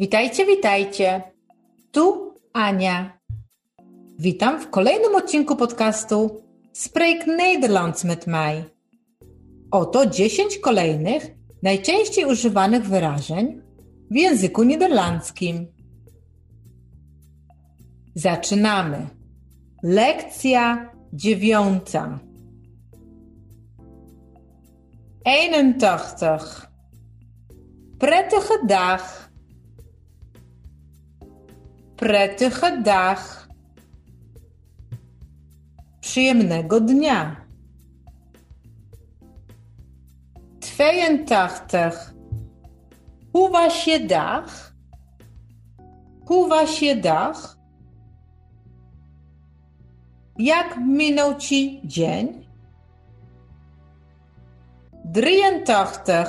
Witajcie, witajcie. Tu Ania. Witam w kolejnym odcinku podcastu Spreek Nederlands met mij. Oto 10 kolejnych, najczęściej używanych wyrażeń w języku niderlandzkim. Zaczynamy. Lekcja dziewiąta. 81. Prettige dag. Prettige dag. Przyjemnego dnia. 82. Hoe was je dag? Hoe was je dag? Jak minął ci dzień? 83.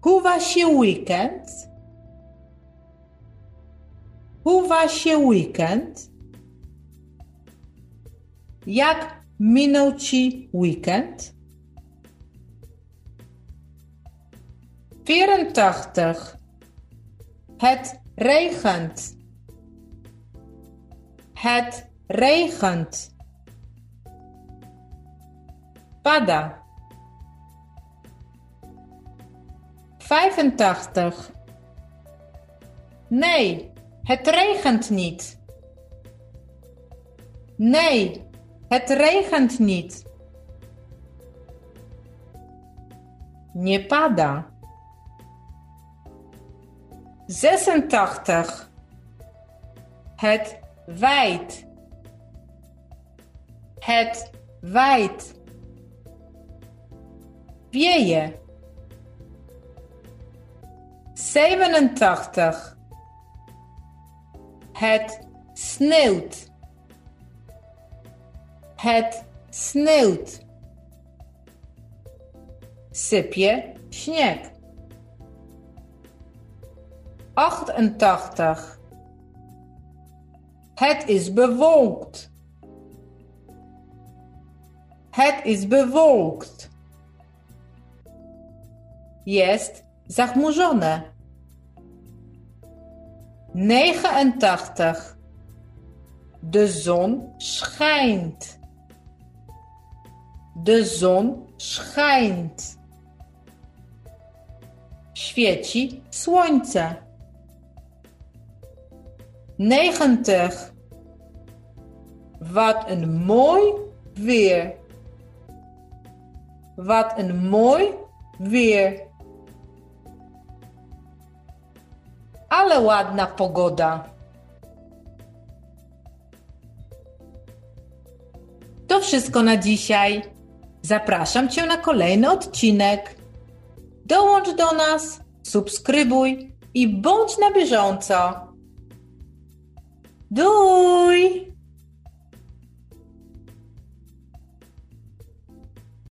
Hoe was je weekend? Hoe was je weekend? Jak minął ci weekend? 84. Het regent. Het regent. Pada. 85. Nee, het regent niet. Nee, het regent niet. Nie pada. 86. Het wijd. Het wijd. Wieje. 87. Het sneeuwt. Het sneeuwt. Sypje śnieg. 88. Het is bewolkt. Het is bewolkt. Jest zachmurzone. 89. De zon schijnt. De zon schijnt. Świeci słońce. 90. Wat een mooi weer. Wat een mooi weer. Ale ładna pogoda. To wszystko na dzisiaj. Zapraszam Cię na kolejny odcinek. Dołącz do nas, subskrybuj i bądź na bieżąco. Doei!